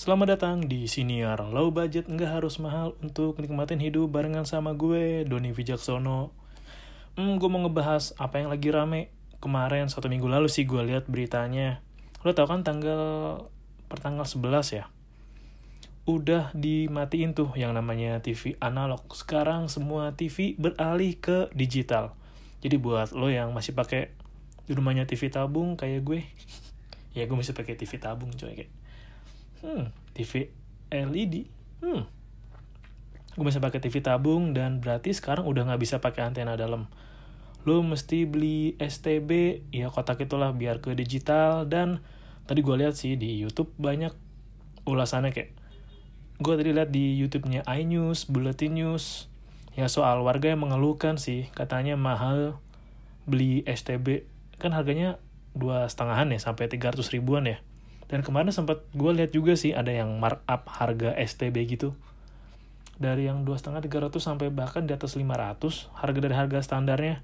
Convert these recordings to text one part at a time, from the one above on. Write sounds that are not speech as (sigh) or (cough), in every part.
Selamat datang di Siniar Low Budget Nggak harus mahal untuk nikmatin hidup barengan sama gue, Doni Wijaksono. Hmm, gue mau ngebahas apa yang lagi rame. Kemarin, satu minggu lalu sih gue lihat beritanya. Lo tau kan tanggal, pertanggal 11 ya? Udah dimatiin tuh yang namanya TV analog. Sekarang semua TV beralih ke digital. Jadi buat lo yang masih pakai di rumahnya TV tabung kayak gue, (laughs) ya gue masih pakai TV tabung coy kayak hmm, TV LED hmm. Gue bisa pakai TV tabung dan berarti sekarang udah nggak bisa pakai antena dalam. Lo mesti beli STB ya kotak itulah biar ke digital dan tadi gue lihat sih di YouTube banyak ulasannya kayak gue tadi lihat di YouTube-nya iNews, Bulletin News. Ya soal warga yang mengeluhkan sih katanya mahal beli STB kan harganya dua setengahan ya sampai 300 ribuan ya dan kemarin sempat gue lihat juga sih ada yang markup harga STB gitu. Dari yang dua setengah tiga ratus sampai bahkan di atas 500 harga dari harga standarnya.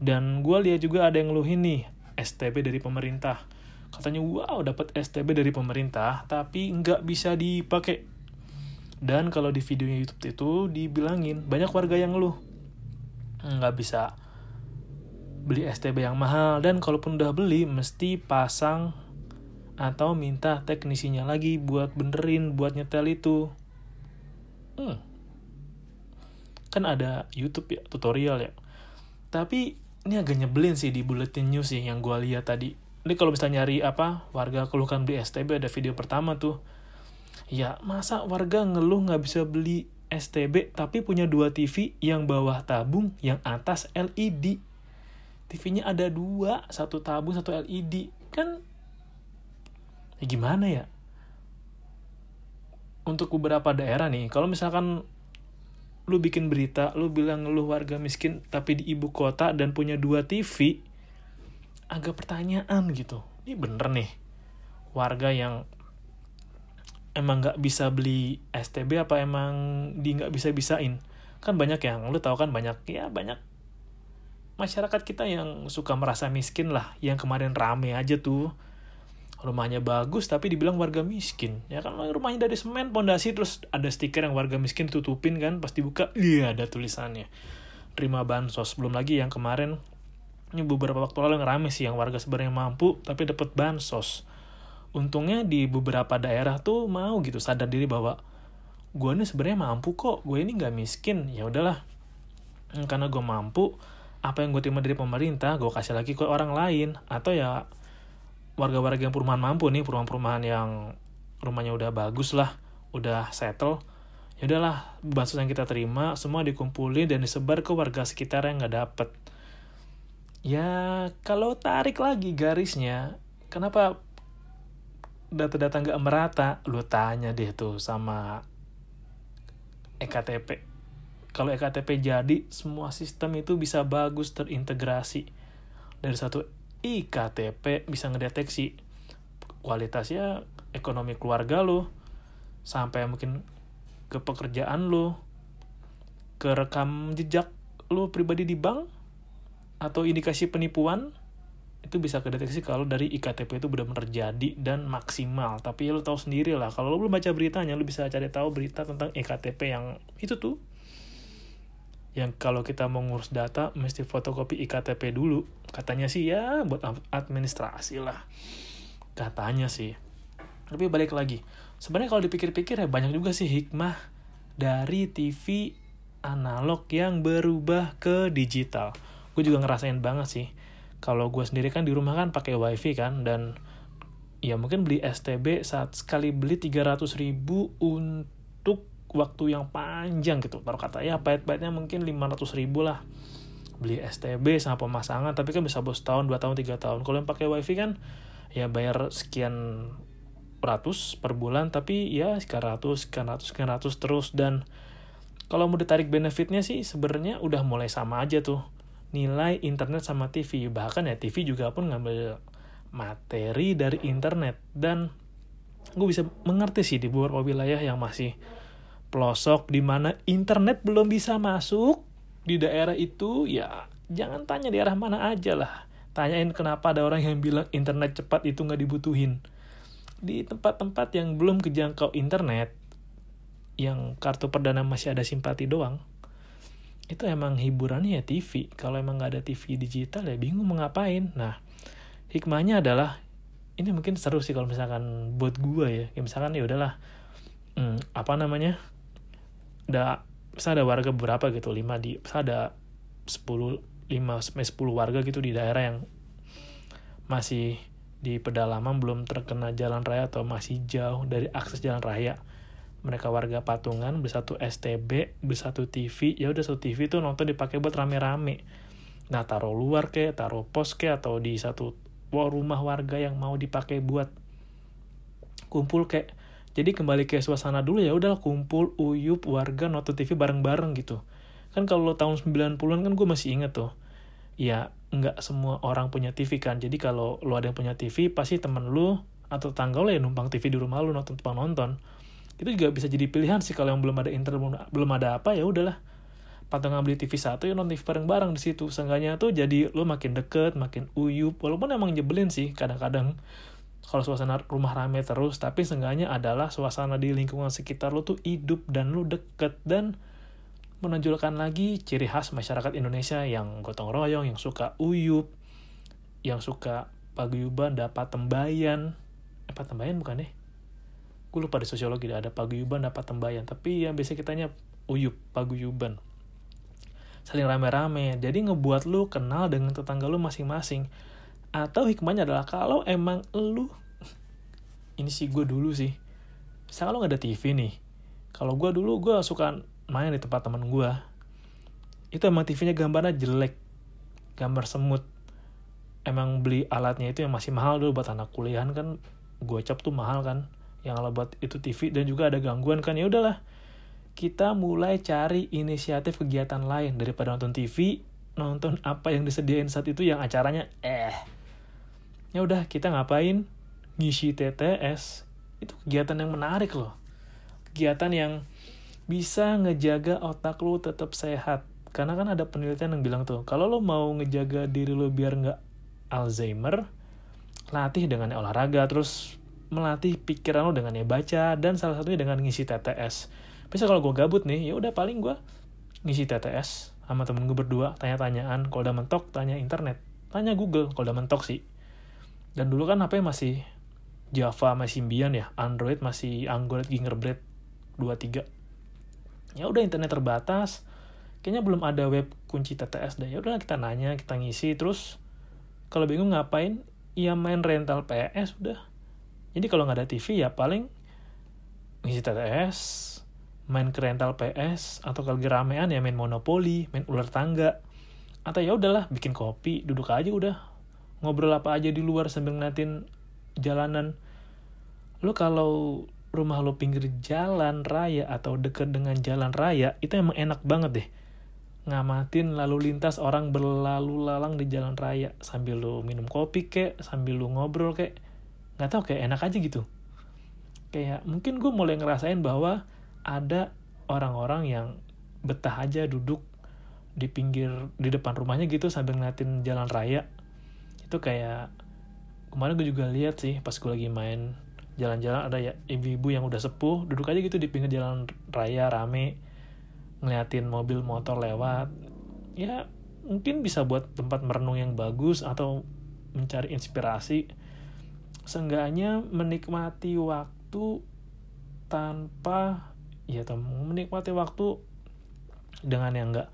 Dan gue lihat juga ada yang ngeluhin nih STB dari pemerintah. Katanya wow dapat STB dari pemerintah tapi nggak bisa dipakai. Dan kalau di videonya YouTube itu dibilangin banyak warga yang ngeluh nggak bisa beli STB yang mahal dan kalaupun udah beli mesti pasang atau minta teknisinya lagi buat benerin buat nyetel itu. Hmm. kan ada YouTube ya tutorial ya. Tapi ini agak nyebelin sih di bulletin news sih yang gue lihat tadi. Ini kalau bisa nyari apa warga keluhkan beli STB ada video pertama tuh. Ya masa warga ngeluh nggak bisa beli STB tapi punya dua TV yang bawah tabung yang atas LED TV-nya ada dua satu tabung satu LED kan ya gimana ya? Untuk beberapa daerah nih kalau misalkan lu bikin berita lu bilang lu warga miskin tapi di ibu kota dan punya dua TV agak pertanyaan gitu. Ini bener nih warga yang emang nggak bisa beli STB apa emang di nggak bisa bisain kan banyak yang lu tahu kan banyak ya banyak masyarakat kita yang suka merasa miskin lah. Yang kemarin rame aja tuh rumahnya bagus tapi dibilang warga miskin. Ya kan rumahnya dari semen pondasi terus ada stiker yang warga miskin tutupin kan pasti buka iya ada tulisannya. Terima bansos. Belum lagi yang kemarin ini beberapa waktu lalu yang rame sih yang warga sebenarnya mampu tapi dapat bansos. Untungnya di beberapa daerah tuh mau gitu sadar diri bahwa gue ini sebenarnya mampu kok gue ini nggak miskin. Ya udahlah karena gue mampu apa yang gue terima dari pemerintah gue kasih lagi ke orang lain. Atau ya warga-warga yang perumahan mampu nih perumahan-perumahan yang rumahnya udah bagus lah udah settle ya udahlah bansos yang kita terima semua dikumpulin dan disebar ke warga sekitar yang nggak dapet. Ya kalau tarik lagi garisnya kenapa data-data nggak merata? Lu tanya deh tuh sama EKTP kalau EKTP jadi semua sistem itu bisa bagus terintegrasi. Dari satu IKTP bisa ngedeteksi kualitasnya ekonomi keluarga lo sampai mungkin ke pekerjaan lo ke rekam jejak lo pribadi di bank atau indikasi penipuan itu bisa kedeteksi kalau dari IKTP itu benar-benar jadi dan maksimal. Tapi lo tahu sendiri lah kalau lo belum baca beritanya lo bisa cari tahu berita tentang IKTP yang itu tuh yang kalau kita mau ngurus data mesti fotokopi iktp dulu. Katanya sih ya buat administrasi lah. Katanya sih. Tapi balik lagi. Sebenarnya kalau dipikir-pikir ya banyak juga sih hikmah dari TV analog yang berubah ke digital. Gue juga ngerasain banget sih. Kalau gue sendiri kan di rumah kan pakai wifi kan dan ya mungkin beli STB saat sekali beli 300 ribu untuk waktu yang panjang gitu. Taruh kata ya pahit-pahitnya mungkin 500 ribu lah. Beli STB sama pemasangan tapi kan bisa bos tahun 2 tahun 3 tahun. Kalau yang pakai wifi kan ya bayar sekian ratus per bulan tapi ya sekian ratus sekian ratus sekian ratus terus. Dan kalau mau ditarik benefitnya sih sebenarnya udah mulai sama aja tuh. Nilai internet sama TV bahkan ya TV juga pun ngambil materi dari internet. Dan gue bisa mengerti sih di beberapa wilayah yang masih pelosok di mana internet belum bisa masuk di daerah itu ya jangan tanya di arah mana aja lah. Tanyain kenapa ada orang yang bilang internet cepat itu nggak dibutuhin. Di tempat-tempat yang belum kejangkau internet yang kartu perdana masih ada simpati doang itu emang hiburannya ya TV kalau emang nggak ada TV digital ya bingung mau ngapain. Nah hikmahnya adalah ini mungkin seru sih kalau misalkan buat gua ya. Ya misalkan ya udahlah hmm, apa namanya ada bisa ada warga beberapa gitu lima di bisa ada sepuluh lima sampai sepuluh warga gitu di daerah yang masih di pedalaman belum terkena jalan raya atau masih jauh dari akses jalan raya. Mereka warga patungan beli satu STB beli satu TV ya udah satu TV tuh nonton dipakai buat rame-rame. Nah taruh luar ke taruh pos ke atau di satu rumah warga yang mau dipakai buat kumpul kayak jadi kembali ke suasana dulu ya udah kumpul uyup warga nonton TV bareng-bareng gitu. Kan kalau tahun 90-an kan gue masih inget tuh. Ya nggak semua orang punya TV kan. Jadi kalau lo ada yang punya TV pasti temen lu atau tangga lo ya numpang TV di rumah lu nonton tumpang nonton. Itu juga bisa jadi pilihan sih kalau yang belum ada internet belum, belum ada apa ya udahlah. Patungan beli TV satu ya nonton TV bareng-bareng di situ. Seenggaknya tuh jadi lo makin deket makin uyup. Walaupun emang nyebelin sih kadang-kadang kalau suasana rumah rame terus tapi seenggaknya adalah suasana di lingkungan sekitar lo tuh hidup dan lo deket dan menonjolkan lagi ciri khas masyarakat Indonesia yang gotong royong yang suka uyup yang suka paguyuban dapat tembayan. Apa tembayan bukan deh gue lupa di sosiologi ada paguyuban dapat tembayan. Tapi yang biasa kitanya uyup paguyuban. Saling rame-rame. Jadi ngebuat lu kenal dengan tetangga lu masing-masing atau hikmahnya adalah kalau emang lu ini sih gue dulu sih. Misalnya lo gak ada TV nih kalau gue dulu gue suka main di tempat teman gue itu emang TV-nya gambarnya jelek gambar semut. Emang beli alatnya itu yang masih mahal dulu buat anak kuliahan kan gue cap tuh mahal kan yang buat itu TV dan juga ada gangguan kan ya udahlah. Kita mulai cari inisiatif kegiatan lain daripada nonton TV, nonton apa yang disediain saat itu yang acaranya eh. Ya udah, kita ngapain? Ngisi TTS. Itu kegiatan yang menarik loh. Kegiatan yang bisa ngejaga otak lo tetap sehat. Karena kan ada penelitian yang bilang tuh, kalau lo mau ngejaga diri lo biar nggak Alzheimer, latih dengan olahraga, terus melatih pikiran lo dengan ya baca, dan salah satunya dengan ngisi TTS bisa kalau gue gabut nih ya udah paling gue ngisi TTS sama temen gue berdua tanya-tanyaan kalau udah mentok tanya internet tanya Google kalau udah mentok sih dan dulu kan HP masih Java masih Symbian ya. Android masih Android Gingerbread 23 ya udah internet terbatas. Kayaknya belum ada web kunci TTS deh. Ya udah kita nanya kita ngisi. Terus kalau bingung ngapain ya main rental PS udah. Jadi kalau nggak ada TV ya paling ngisi TTS main ke rental PS atau kalau ramean ya main monopoli, main ular tangga. Atau ya udahlah bikin kopi, duduk aja udah. Ngobrol apa aja di luar sambil ngeliatin jalanan. Lu kalau rumah lo pinggir jalan raya atau deket dengan jalan raya, itu emang enak banget deh. Ngamatin lalu lintas orang berlalu lalang di jalan raya sambil lu minum kopi kek, sambil lu ngobrol kek. Nggak tau kayak enak aja gitu. Kayak mungkin gue mulai ngerasain bahwa ada orang-orang yang betah aja duduk di pinggir di depan rumahnya gitu sambil ngeliatin jalan raya itu kayak kemarin gue juga lihat sih pas gue lagi main jalan-jalan ada ya ibu-ibu yang udah sepuh duduk aja gitu di pinggir jalan raya rame ngeliatin mobil motor lewat. Ya mungkin bisa buat tempat merenung yang bagus atau mencari inspirasi. Seenggaknya menikmati waktu tanpa ya menikmati waktu dengan yang enggak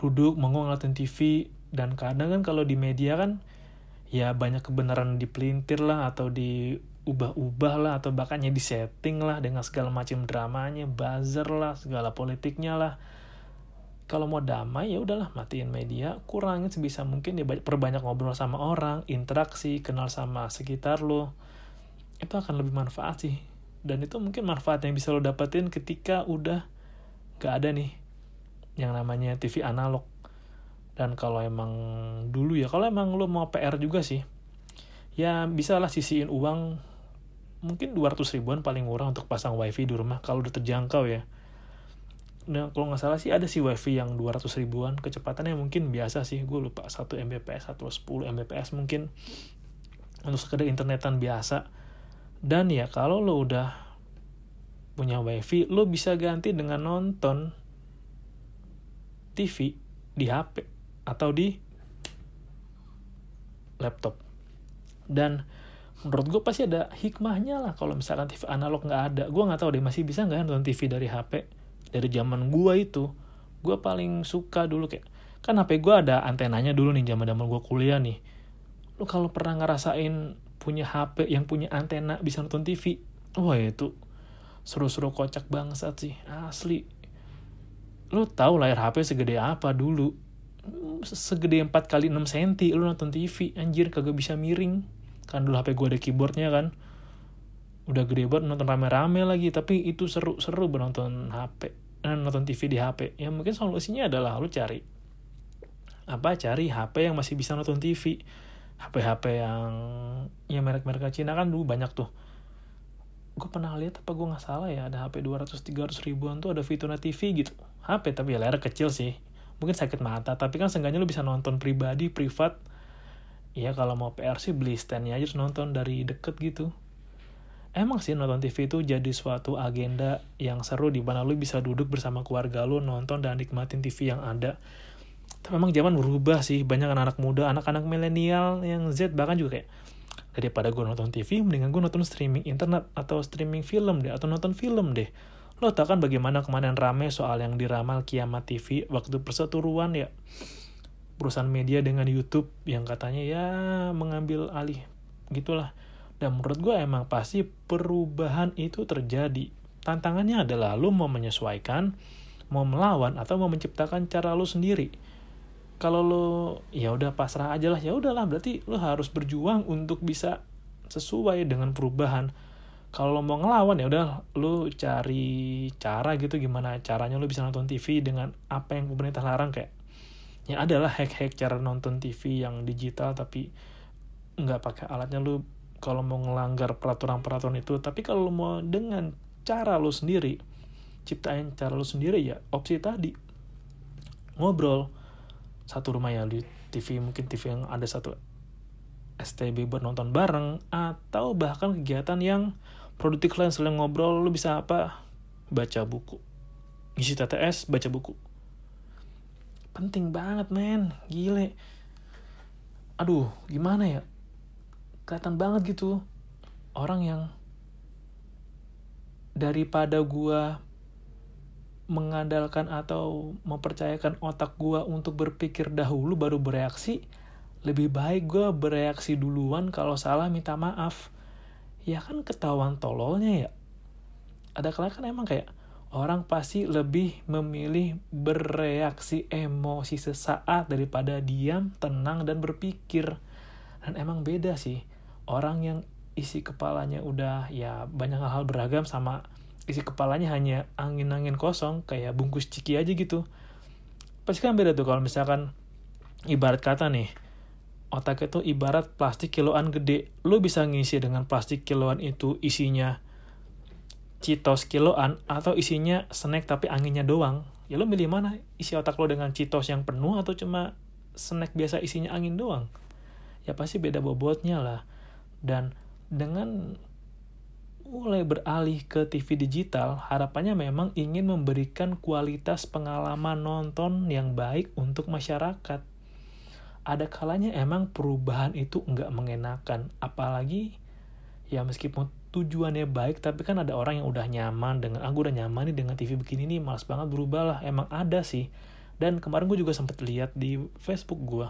duduk mengong ngeliatin TV dan kadang kan kalau di media kan ya banyak kebenaran dipelintir lah atau diubah-ubah lah atau bahkan di setting lah dengan segala macam dramanya buzzer lah segala politiknya lah. Kalau mau damai ya udahlah matiin media kurangin sebisa mungkin ya perbanyak ngobrol sama orang interaksi kenal sama sekitar lo. Itu akan lebih manfaat sih. Dan itu mungkin manfaat yang bisa lo dapetin ketika udah gak ada nih yang namanya TV analog dan kalau emang dulu ya kalau emang lo mau PR juga sih ya bisa lah sisiin uang mungkin 200 ribuan paling murah untuk pasang wifi di rumah kalau udah terjangkau ya. Nah kalau nggak salah sih ada sih wifi yang 200 ribuan kecepatannya mungkin biasa sih gue lupa 1 mbps atau 10 mbps mungkin. Untuk sekedar internetan biasa. Dan ya kalau lo udah punya wifi lo bisa ganti dengan nonton TV di HP atau di laptop. Dan menurut gue pasti ada hikmahnya lah kalau misalkan TV analog nggak ada. Gue nggak tahu deh masih bisa nggak nonton TV dari HP dari zaman gue itu gue paling suka dulu kayak kan HP gue ada antenanya dulu nih zaman zaman gue kuliah nih. Lo kalau pernah ngerasain punya HP yang punya antena bisa nonton TV wah itu seru-seru kocak bangsat sih asli. Lu tahu layar HP segede apa dulu segede 4 kali 6 cm lu nonton TV anjir kagak bisa miring. Kan dulu HP gue ada keyboardnya kan. Udah gede banget nonton rame-rame lagi tapi itu seru-seru nonton HP eh, nonton TV di HP ya mungkin solusinya adalah lu cari apa cari HP yang masih bisa nonton TV HP-HP yang ya merek-merek Cina kan dulu banyak tuh. Gue pernah lihat apa gue nggak salah ya ada HP 200-300 ribuan tuh ada fiturnya TV gitu. HP tapi ya layar kecil sih mungkin sakit mata tapi kan seenggaknya lu bisa nonton pribadi privat. Ya kalau mau PR sih beli standnya aja nonton dari deket gitu. Emang sih nonton TV itu jadi suatu agenda yang seru di mana lu bisa duduk bersama keluarga lu nonton dan nikmatin TV yang ada. Tapi memang zaman berubah sih banyak anak-anak muda anak-anak milenial yang Z bahkan juga kayak daripada gue nonton TV mendingan gue nonton streaming internet atau streaming film deh atau nonton film deh lo tau kan bagaimana kemarin rame soal yang diramal kiamat TV waktu perseturuan ya perusahaan media dengan YouTube yang katanya ya mengambil alih gitulah. Dan menurut gue emang pasti perubahan itu terjadi. Tantangannya adalah lo mau menyesuaikan mau melawan atau mau menciptakan cara lo sendiri. Kalau lo ya udah pasrah aja lah ya udahlah. Berarti lo harus berjuang untuk bisa sesuai dengan perubahan kalau lo mau ngelawan ya udah lo cari cara gitu gimana caranya lo bisa nonton TV dengan apa yang pemerintah larang kayak ya adalah hack-hack cara nonton TV yang digital tapi nggak pakai alatnya. Lo kalau mau ngelanggar peraturan-peraturan itu tapi kalau lo mau dengan cara lo sendiri ciptain cara lo sendiri ya opsi tadi ngobrol. Satu rumah ya di TV mungkin TV yang ada satu STB buat nonton bareng atau bahkan kegiatan yang produktif lain selain ngobrol lu bisa apa? Baca buku. Ngisi TTS baca buku. Penting banget men. Gile. Aduh gimana ya? Kelihatan banget gitu. Orang yang daripada gua mengandalkan atau mempercayakan otak gue untuk berpikir dahulu baru bereaksi, lebih baik gue bereaksi duluan kalau salah minta maaf. Ya kan ketahuan tololnya ya. Ada kala kan emang kayak orang pasti lebih memilih bereaksi emosi sesaat daripada diam, tenang, dan berpikir. Dan emang beda sih. Orang yang isi kepalanya udah ya banyak hal-hal beragam sama isi kepalanya hanya angin-angin kosong kayak bungkus ciki aja gitu pasti kan beda tuh kalau misalkan ibarat kata nih otak itu ibarat plastik kiloan gede. Lo bisa ngisi dengan plastik kiloan itu isinya citos kiloan atau isinya snack tapi anginnya doang. Ya lo milih mana? Isi otak lo dengan citos yang penuh atau cuma snack biasa isinya angin doang? Ya pasti beda bobotnya lah. Dan dengan mulai beralih ke TV digital, harapannya memang ingin memberikan kualitas pengalaman nonton yang baik untuk masyarakat. Ada kalanya emang perubahan itu nggak mengenakan, apalagi ya meskipun tujuannya baik, tapi kan ada orang yang udah nyaman dengan, ah, udah nyaman nih dengan TV begini nih, malas banget berubah lah, emang ada sih. Dan kemarin gue juga sempet lihat di Facebook gue,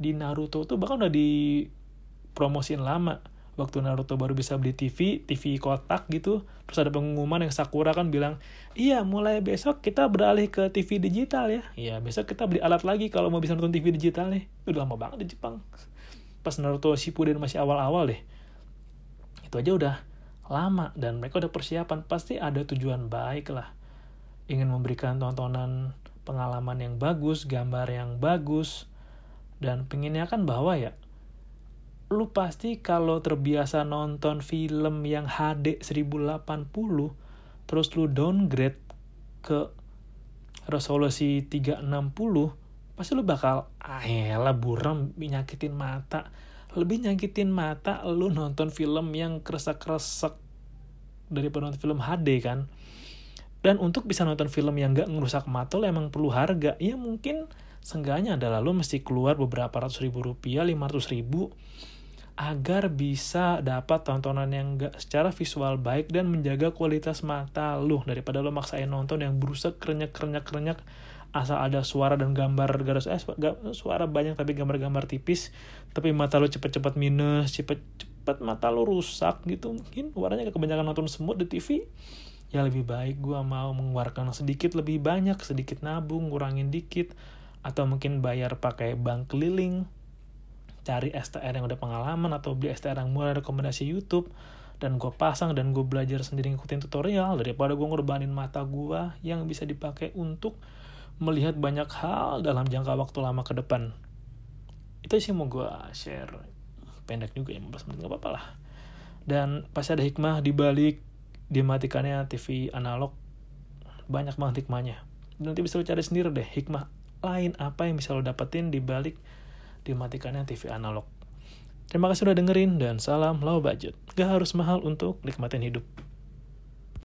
di Naruto tuh bahkan udah dipromosin lama, waktu Naruto baru bisa beli TV, TV kotak gitu, terus ada pengumuman yang Sakura kan bilang, iya mulai besok kita beralih ke TV digital ya. Iya besok kita beli alat lagi kalau mau bisa nonton TV digital nih. Udah lama banget di Jepang. Pas Naruto Shippuden masih awal-awal deh. Itu aja udah lama dan mereka udah persiapan. Pasti ada tujuan baik lah. Ingin memberikan tontonan pengalaman yang bagus, gambar yang bagus, dan pengennya kan bahwa ya lu pasti kalau terbiasa nonton film yang HD 1080 terus lu downgrade ke resolusi 360 pasti lu bakal ah buram nyakitin mata. Lebih nyakitin mata lu nonton film yang kresek-kresek daripada nonton film HD kan? Dan untuk bisa nonton film yang gak ngerusak mata lo emang perlu harga. Ya mungkin seenggaknya adalah lo mesti keluar beberapa ratus ribu rupiah lima ratus ribu agar bisa dapat tontonan yang gak secara visual baik dan menjaga kualitas mata lu. Daripada lo maksain nonton yang berusak kerenyak kerenyak kerenyak asal ada suara dan gambar garis eh suara banyak tapi gambar-gambar tipis tapi mata lo cepet-cepet minus cepet-cepet mata lo rusak gitu mungkin warnanya kebanyakan nonton semut di TV ya lebih baik gue mau mengeluarkan sedikit lebih banyak sedikit nabung ngurangin dikit atau mungkin bayar pakai bank keliling cari STR yang udah pengalaman atau beli STR yang murah rekomendasi YouTube dan gue pasang dan gue belajar sendiri ngikutin tutorial daripada gue ngorbanin mata gue yang bisa dipakai untuk melihat banyak hal dalam jangka waktu lama ke depan. Itu sih mau gue share. Pendek juga ya 15 menit gak apa-apa lah. Dan pasti ada hikmah di balik dimatikannya TV analog. Banyak banget hikmahnya. Nanti bisa lo cari sendiri deh hikmah lain apa yang bisa lo dapetin di balik dimatikannya TV analog. Terima kasih sudah dengerin dan salam low budget. Gak harus mahal untuk nikmatin hidup.